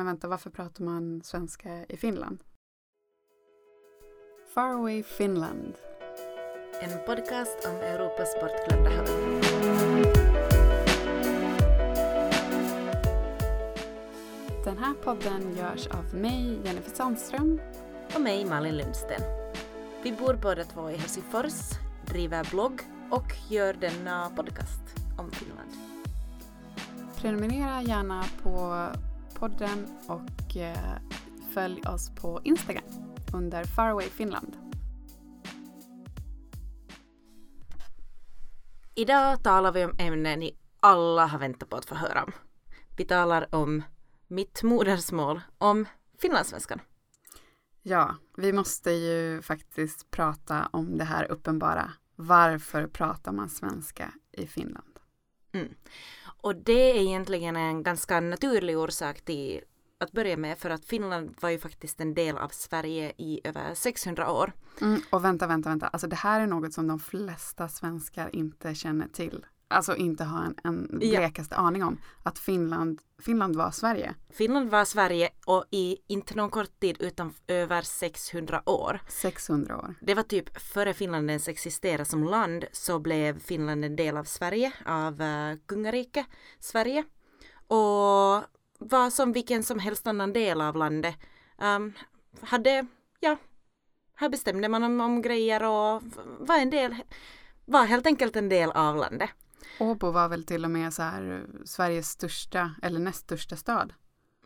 men vänta, varför pratar man svenska i Finland? Faraway Finland. En podcast om Europas bortglömda hörn. Den här podden görs av mig, Jennifer Sandström. Och mig, Malin Lundsten. Vi bor båda två i Helsingfors, driver blogg och gör denna podcast om Finland. Prenumerera gärna på podden och eh, följ oss på Instagram under Faraway Finland. Idag talar vi om ämnen ni alla har väntat på att få höra om. Vi talar om mitt modersmål, om finlandssvenskan. Ja, vi måste ju faktiskt prata om det här uppenbara. Varför pratar man svenska i Finland? Mm. Och det är egentligen en ganska naturlig orsak till att börja med för att Finland var ju faktiskt en del av Sverige i över 600 år. Mm, och vänta, vänta, vänta. Alltså det här är något som de flesta svenskar inte känner till. Alltså inte har en, en blekaste ja. aning om att Finland, Finland var Sverige. Finland var Sverige och i inte någon kort tid utan över 600 år. 600 år. Det var typ före Finland ens existerade som land så blev Finland en del av Sverige, av uh, kungariket Sverige. Och var som vilken som helst annan del av landet. Um, hade, ja, här bestämde man om, om grejer och var en del, var helt enkelt en del av landet. Åbo var väl till och med så här Sveriges största eller näst största stad.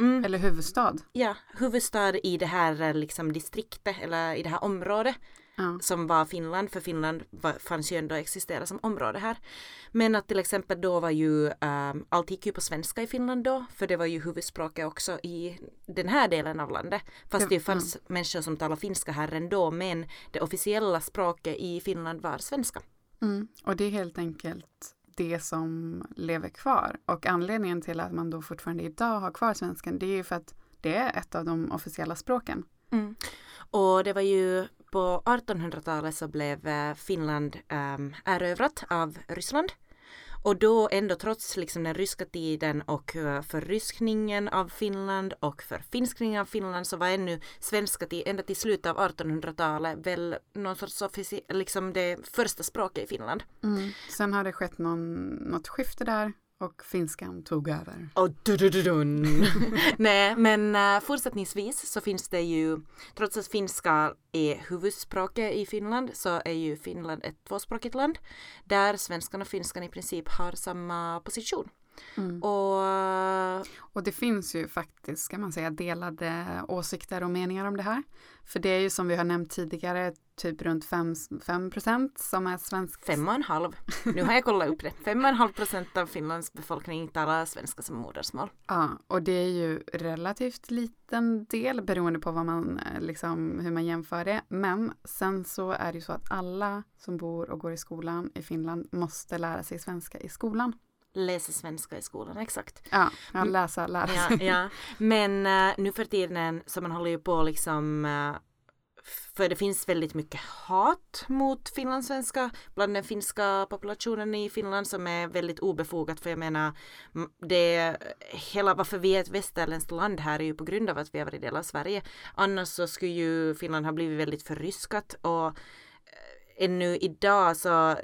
Mm. Eller huvudstad. Ja, huvudstad i det här liksom distriktet eller i det här området ja. som var Finland, för Finland var, fanns ju ändå existera som område här. Men att till exempel då var ju, um, allt gick ju på svenska i Finland då, för det var ju huvudspråket också i den här delen av landet. Fast det, det fanns mm. människor som talade finska här ändå, men det officiella språket i Finland var svenska. Mm. Och det är helt enkelt det som lever kvar. Och anledningen till att man då fortfarande idag har kvar svenskan, det är ju för att det är ett av de officiella språken. Mm. Och det var ju på 1800-talet så blev eh, Finland um, erövrat av Ryssland. Och då ändå trots liksom den ryska tiden och eh, förryskningen av Finland och förfinskningen av Finland så var ännu svenska till, ända till slutet av 1800-talet väl någon sorts liksom det första språket i Finland. Mm. Sen har det skett någon, något skifte där och finskan tog över. Oh, du, du, du, Nej, men uh, fortsättningsvis så finns det ju, trots att finska är huvudspråket i Finland, så är ju Finland ett tvåspråkigt land där svenskan och finskan i princip har samma position. Mm. Och, och det finns ju faktiskt, ska man säga, delade åsikter och meningar om det här. För det är ju som vi har nämnt tidigare, typ runt 5 procent som är svensk. Fem och en halv. Nu har jag kollat upp det. Fem och en halv procent av Finlands befolkning talar svenska som modersmål. Ja, och det är ju relativt liten del beroende på vad man, liksom, hur man jämför det. Men sen så är det ju så att alla som bor och går i skolan i Finland måste lära sig svenska i skolan läsa svenska i skolan, exakt. Ja, ja läsa, lära. Ja, ja. Men uh, nu för tiden så man håller ju på liksom uh, för det finns väldigt mycket hat mot finlandssvenska bland den finska populationen i Finland som är väldigt obefogat för jag menar det hela varför vi är ett västerländskt land här är ju på grund av att vi har varit del av Sverige. Annars så skulle ju Finland ha blivit väldigt förryskat och eh, ännu idag så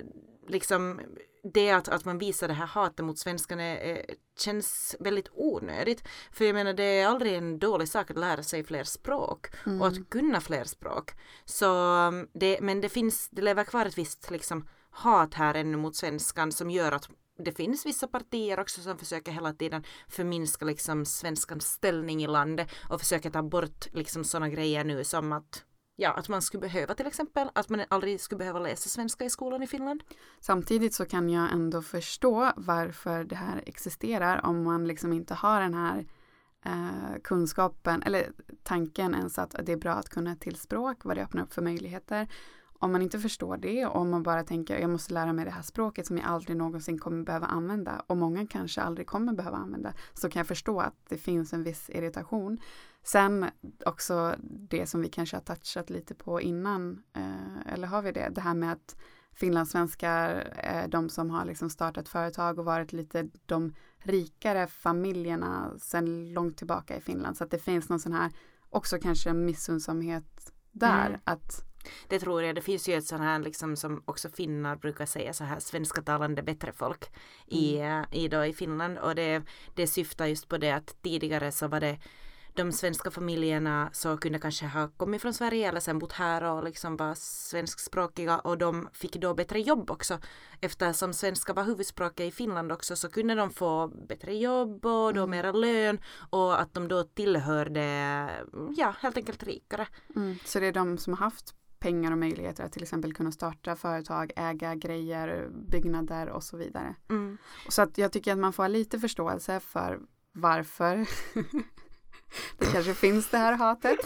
liksom det att, att man visar det här hatet mot svenskarna är, känns väldigt onödigt. För jag menar det är aldrig en dålig sak att lära sig fler språk mm. och att kunna fler språk. Så um, det, men det finns, det lever kvar ett visst liksom hat här ännu mot svenskan som gör att det finns vissa partier också som försöker hela tiden förminska liksom svenskans ställning i landet och försöker ta bort liksom sådana grejer nu som att ja, att man skulle behöva till exempel, att man aldrig skulle behöva läsa svenska i skolan i Finland. Samtidigt så kan jag ändå förstå varför det här existerar om man liksom inte har den här eh, kunskapen eller tanken ens att det är bra att kunna ett till språk, vad det öppnar upp för möjligheter. Om man inte förstår det och om man bara tänker jag måste lära mig det här språket som jag aldrig någonsin kommer behöva använda och många kanske aldrig kommer behöva använda så kan jag förstå att det finns en viss irritation. Sen också det som vi kanske har touchat lite på innan, eh, eller har vi det, det här med att finlandssvenskar är de som har liksom startat företag och varit lite de rikare familjerna sedan långt tillbaka i Finland. Så att det finns någon sån här också kanske missundsamhet där. Mm. Att, Det tror jag. Det finns ju ett sånt här liksom som också finnar brukar säga så här svenska talande bättre folk i, Mm. eh, i, då, i Finland och det, det syftar just på det att tidigare så var det de svenska familjerna så kunde kanske ha kommit från Sverige eller sen bott här och liksom var svenskspråkiga och de fick då bättre jobb också. Eftersom svenska var huvudspråket i Finland också så kunde de få bättre jobb och då Mm. mera lön och att de då tillhörde, ja helt enkelt rikare. mm. Så det är de som har haft pengar och möjligheter att till exempel kunna starta företag, äga grejer, byggnader och så vidare. Mm. Så att jag tycker att man får ha lite förståelse för varför det kanske finns det här hatet.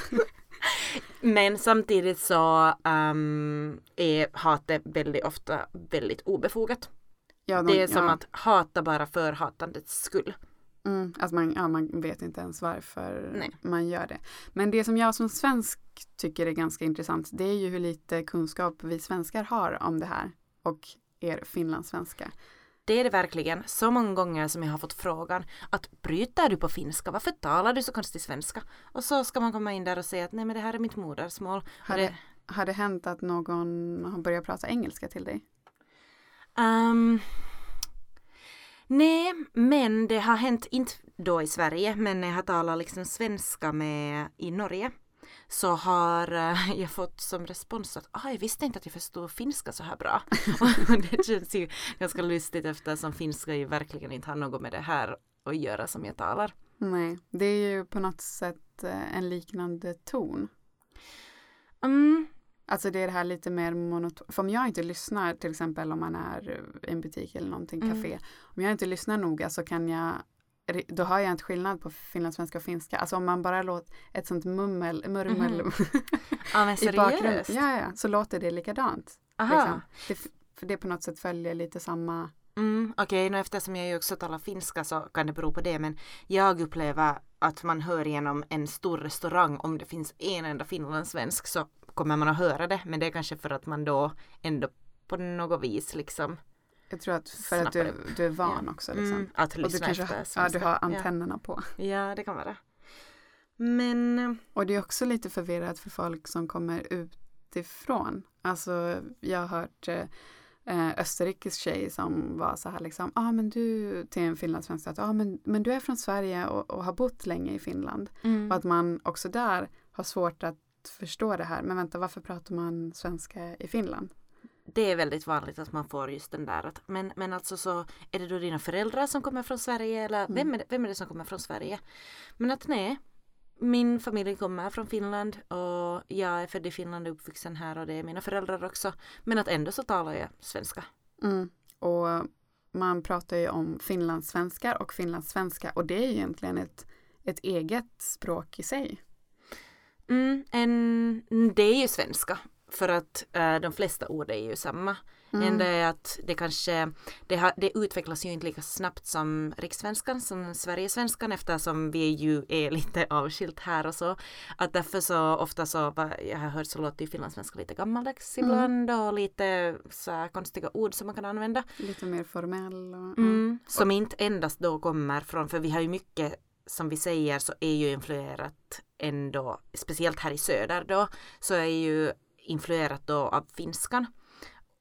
Men samtidigt så ehm, är hatet väldigt ofta väldigt obefogat. Ja, de, Det är som ja, att hata bara för hatandets skull. mm, att man, ja, man vet inte ens varför Nej. man gör det. Men det som jag som svensk tycker är ganska intressant det är ju hur lite kunskap vi svenskar har om det här och er finlandssvenska. Det är det verkligen. Så många gånger som jag har fått frågan att bryter du på finska? Varför talar du så konstig svenska? Och så ska man komma in där och säga att nej men det här är mitt modersmål. Har det, har det hänt att någon har börjat prata engelska till dig? Ehm, nej, men det har hänt, inte då i Sverige, men när jag har talat liksom svenska med i Norge så har eh, jag fått som respons att ah, jag visste inte att jag förstod finska så här bra. Och det känns ju ganska lustigt eftersom finska ju verkligen inte har något med det här att göra som jag talar. Nej, det är ju på något sätt eh, en liknande ton. Mm, Alltså det är det här lite mer monotont. För om jag inte lyssnar till exempel om man är i en butik eller någonting, Mm. café. Om jag inte lyssnar noga så kan jag då har jag inte skillnad på finlandssvenska och finska. Alltså om man bara låter ett sånt mummel, murmel ja men i bakgrunden. Ja, ja, så låter det likadant. Aha. Liksom. Det, för det på något sätt följer lite samma. Mm, Okej, okay, eftersom jag ju också talar finska så kan det bero på det men jag upplever att man hör genom en stor restaurang om det finns en enda finlandssvensk så kommer man att höra det men det är kanske för att man då ändå på något vis liksom Jag tror att för att du, du är van också. Liksom. mm, att Och du lyssna kanske efter ja, du har antennerna på. Ja. ja, det kan vara. Men Och det är också lite förvirrat för folk som kommer utifrån. Alltså jag har hört eh, eh, Österrikes tjej som var så här liksom, ja ah, men du till en finlandssvensk att, ja ah, men, men du är från Sverige och, och har bott länge i Finland. mm, Och att man också där har svårt att förstå det här. Men vänta, varför pratar man svenska i Finland? Det är väldigt vanligt att man får just den där att men, men alltså så är det då dina föräldrar som kommer från Sverige eller Mm. vem, är det, vem är det som kommer från Sverige? Men att nej, min familj kommer från Finland och jag är född i Finland och uppvuxen här och det är mina föräldrar också. Men att ändå så talar jag svenska. Mm. Och man pratar ju om finlandssvenskar och finlandssvenska och det är ju egentligen ett, ett eget språk i sig. Mm, en, det är ju svenska för att eh, de flesta ord är ju samma. Mm. Enda är att det kanske, det, har, det utvecklas ju inte lika snabbt som rikssvenskan, som Sverigesvenskan eftersom vi ju är lite avskilt här och så. Att därför så ofta så, jag har hört så låter ju finlandssvenska lite gammaldags Mm. ibland och lite så här konstiga ord som man kan använda. Lite mer formell. Och, Mm, som inte endast då kommer från, för vi har ju mycket som vi säger så är ju influerat ändå, speciellt här i söder då, så är ju influerat då av finskan.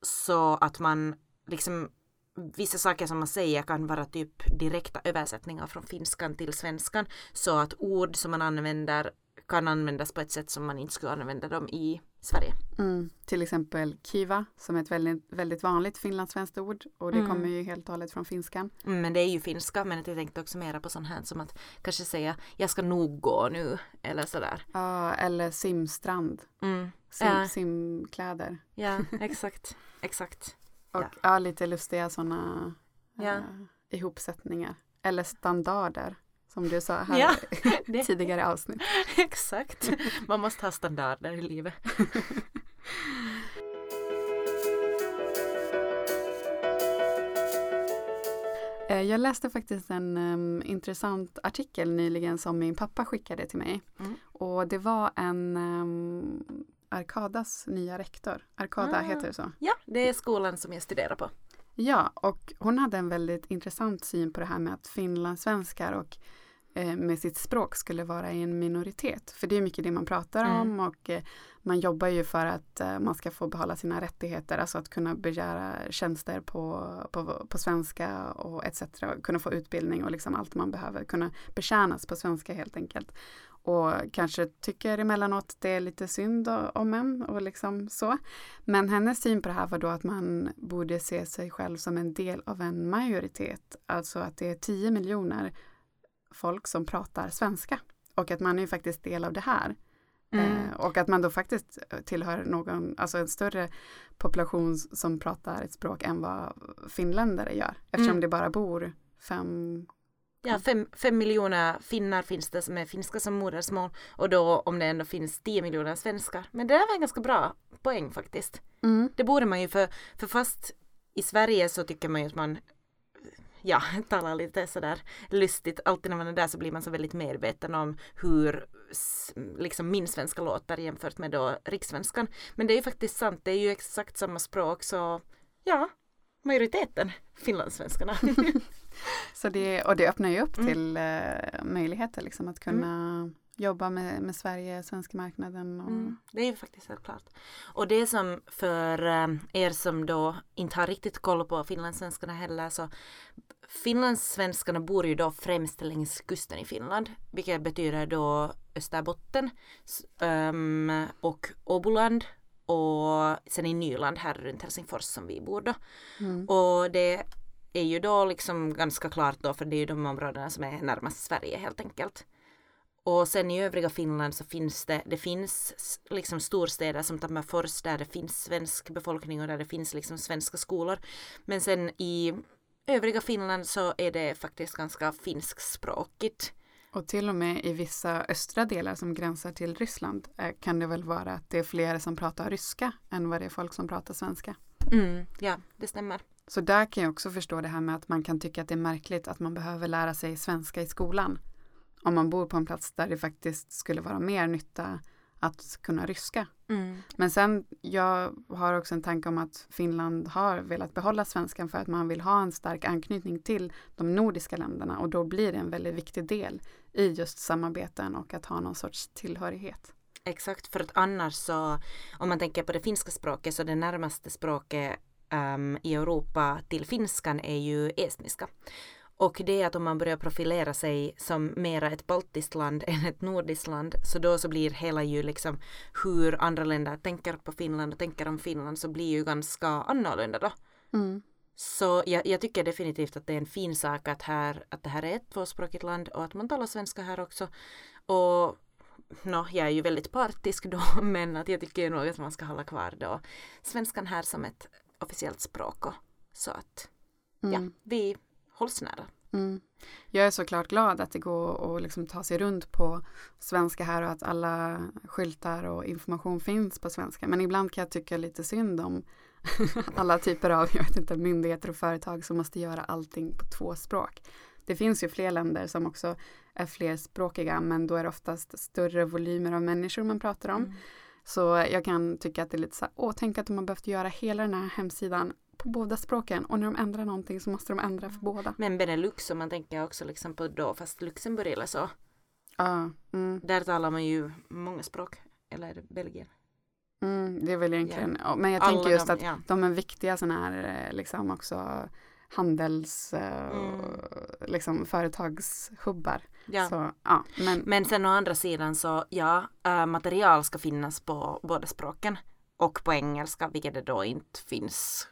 Så att man liksom Vissa saker som man säger kan vara typ direkta översättningar från finskan till svenskan så att ord som man använder kan användas på ett sätt som man inte skulle använda dem i Sverige. Mm. Till exempel kiva som är ett väldigt, väldigt vanligt finlandssvenskt ord och det Mm. kommer ju helt och hållet från finskan. Mm, Men det är ju finska men jag tänkte också mera på sånt här som att kanske säga jag ska nog gå nu eller sådär. Ja, eller simstrand, Mm. sim, Ja. simkläder. Ja, exakt. Exakt. Och Ja. ja, lite lustiga sådana Ja. ihopsättningar. Eller standarder som du sa här Ja, det- tidigare avsnitt. Exakt. Man måste ha standarder i livet. Eh, Jag läste faktiskt en em, intressant artikel nyligen som min pappa skickade till mig. Mm. Och det var en, em, Arkadas nya rektor. Arkada Ah. heter det så? Ja, det är skolan som jag studerar på. Ja, och hon hade en väldigt intressant syn på det här med att finlandssvenskar och med sitt språk skulle vara i en minoritet. För det är mycket det man pratar Mm. om och eh, man jobbar ju för att eh, man ska få behålla sina rättigheter, alltså att kunna begära tjänster på, på, på svenska och etc. Kunna få utbildning och liksom allt man behöver, kunna betjänas på svenska helt enkelt. Och kanske tycker emellanåt det är lite synd om en och liksom så. Men hennes syn på det här var då att man borde se sig själv som en del av en majoritet. Alltså att det är 10 miljoner folk som pratar svenska. Och att man är ju faktiskt del av det här. Mm. Eh, och att man då faktiskt tillhör någon, alltså en större population som pratar ett språk än vad finländare gör. Eftersom Mm. det bara bor fem, Ja, fem, fem miljoner finnar finns det som är finska som modersmål och då om det ändå finns 10 miljoner svenskar. Men det där var en ganska bra poäng faktiskt. mm, Det borde man ju för, för fast i Sverige så tycker man ju att man ja, talar lite sådär lustigt. Alltid när man är där så blir man så väldigt medveten om hur liksom min svenska låter jämfört med då rikssvenskan. Men det är ju faktiskt sant, det är ju exakt samma språk så ja, majoriteten finlandssvenskarna. Så det, och det öppnar ju upp Mm. till eh, möjligheter liksom att kunna jobba med, med Sverige, svenska marknaden. Och, Mm, det är ju faktiskt helt klart. Och det som för eh, er som då inte har riktigt koll på finlandssvenskarna heller så finlandssvenskarna bor ju då främst längs kusten i Finland vilket betyder då Österbotten ehm, och Åboland och sen i Nyland här runt Helsingfors som vi bor då. Mm. Och det är ju då liksom ganska klart då för det är ju de områdena som är närmast Sverige helt enkelt. Och sen i övriga Finland så finns det, det finns liksom storstäder som Tammerfors där det finns svensk befolkning och där det finns liksom svenska skolor. Men sen i övriga Finland så är det faktiskt ganska finskspråkigt. Och till och med i vissa östra delar som gränsar till Ryssland eh, kan det väl vara att det är fler som pratar ryska än vad det är folk som pratar svenska. Mm, ja, det stämmer. Så där kan jag också förstå det här med att man kan tycka att det är märkligt att man behöver lära sig svenska i skolan. Om man bor på en plats där det faktiskt skulle vara mer nytta att kunna ryska. Mm. Men sen, jag har också en tanke om att Finland har velat behålla svenskan för att man vill ha en stark anknytning till de nordiska länderna och då blir det en väldigt viktig del i just samarbeten och att ha någon sorts tillhörighet. Exakt, för att annars så om man tänker på det finska språket så det närmaste språket ehm, i Europa till finskan är ju estniska. Och det är att om man börjar profilera sig som mera ett baltiskt land än ett nordiskt land så då så blir hela ju liksom hur andra länder tänker på Finland och tänker om Finland så blir ju ganska annorlunda då. Mm. Så jag, jag tycker definitivt att det är en fin sak att, här, att det här är ett tvåspråkigt land och att man talar svenska här också. Och nå, jag är ju väldigt partisk då men att jag tycker nog att man ska hålla kvar då svenskan här som ett officiellt språk och så att Mm. ja, vi hålls nära. Mm. Jag är såklart glad att det går att liksom ta sig runt på svenska här och att alla skyltar och information finns på svenska. Men ibland kan jag tycka lite synd om alla typer av jag vet inte, myndigheter och företag som måste göra allting på två språk. Det finns ju fler länder som också är flerspråkiga men då är det oftast större volymer av människor man pratar om. Mm. Så jag kan tycka att det är lite så här, åh tänk att de har behövt göra hela den här hemsidan på båda språken och när de ändrar någonting så måste de ändra för båda. Men Benelux om man tänker också liksom på då fast Luxemburg eller så. Ja, mm, Där talar man ju många språk. Eller är det Belgien? mm, det är väl egentligen, ja, men jag Alla tänker just de, att ja. de är viktiga sådana här eh, liksom också handels eh, Mm. liksom företagshubbar. ja. Så, ja, men Men sen å andra sidan så ja, äh, material ska finnas på båda språken och på engelska, vilket det då inte finns.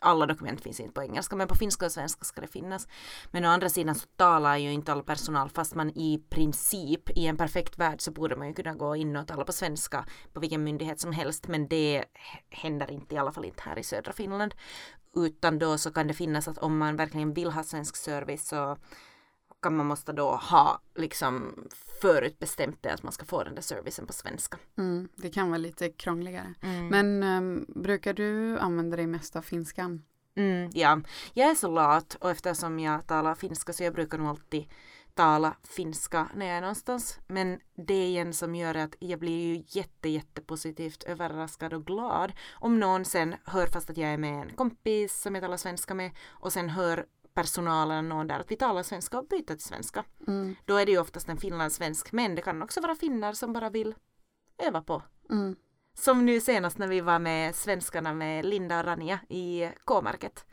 Alla dokument finns inte på engelska, men på finska och svenska ska det finnas. Men å andra sidan så talar ju inte all personal, fast man i princip i en perfekt värld så borde man ju kunna gå in och tala på svenska på vilken myndighet som helst, men det händer inte, i alla fall inte här i södra Finland. Utan då så kan det finnas att om man verkligen vill ha svensk service så kan man måste då ha liksom förutbestämt det att man ska få den där servicen på svenska. mm, det kan vara lite krångligare. Men, Men ehm, brukar du använda dig mest av finskan? mm, ja, jag är så lat och eftersom jag talar finska så jag brukar nog alltid tala finska när jag är någonstans. Men det igen som gör att jag blir ju jätte, jättepositivt överraskad och glad om någon sen hör fast att jag är med en kompis som jag talar svenska med och sen hör personalen någon där att vi talar svenska och byter till svenska. Mm. Då är det ju oftast en finlandssvensk men det kan också vara finnar som bara vill öva på. Mm. Som nu senast när vi var med svenskarna med Linda och Rania i K-market.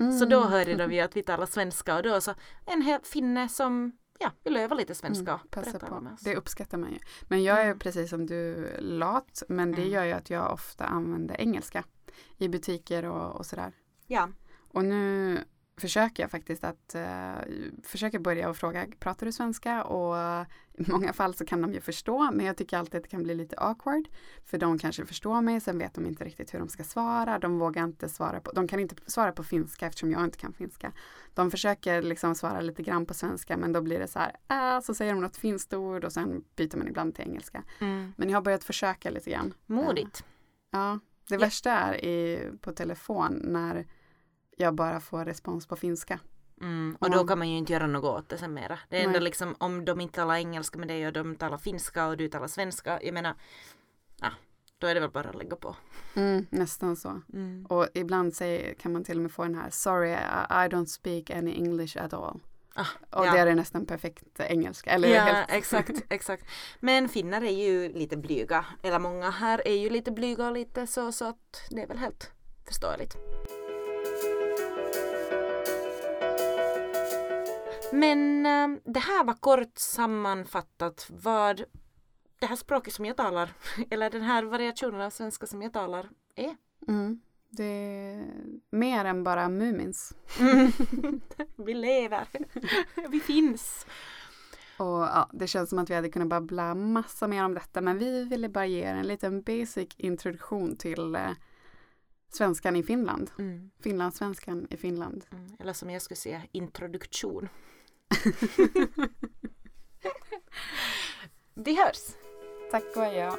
Mm. Så då hörde de ju att vi talar svenska och då så en hel finne som ja, vill öva lite svenska. Mm, passa på. med oss. Det uppskattar man ju. Men jag är Mm. precis som du lat, men det Mm. gör ju att jag ofta använder engelska i butiker och, och sådär. Ja. Och nu försöker jag faktiskt att uh, försöka börja och fråga, pratar du svenska? Och eh, i många fall så kan de ju förstå, men jag tycker alltid att det kan bli lite awkward. För de kanske förstår mig, sen vet de inte riktigt hur de ska svara. De vågar inte svara på, de kan inte svara på finska eftersom jag inte kan finska. De försöker liksom svara lite grann på svenska, men då blir det så här, äh, så säger de något finskt ord och sen byter man ibland till engelska. Mm. Men jag har börjat försöka lite grann. Modigt. Ja, det Ja. värsta är i, på telefon när jag bara får respons på finska. Mm. Och då kan man ju inte göra något åt det sen mera. Det är ändå Nej. liksom om de inte talar engelska med dig och de talar finska och du talar svenska. Jag menar, ja, då är det väl bara att lägga på. Mm, nästan så. Mm. Och ibland säger, kan man till och med få den här Sorry, I, don't speak any English at all. Ah, Och ja. det är nästan perfekt engelska. Eller Ja, helt, exakt, exakt. Men finnar är ju lite blyga. Eller många här är ju lite blyga och lite så, så att det är väl helt förståeligt. Men eh, det här var kort sammanfattat vad det här språket som jag talar, eller den här variationen av svenska som jag talar är. mm, det är mer än bara Mumins. Vi lever, vi finns. Och ja, det känns som att vi hade kunnat babbla massa mer om detta men vi ville bara ge er en liten basic introduktion till eh, svenskan i Finland. Mm. Finlandssvenskan i Finland. Mm. Eller som jag skulle säga, introduktion. Vi hörs! Tack och adjö.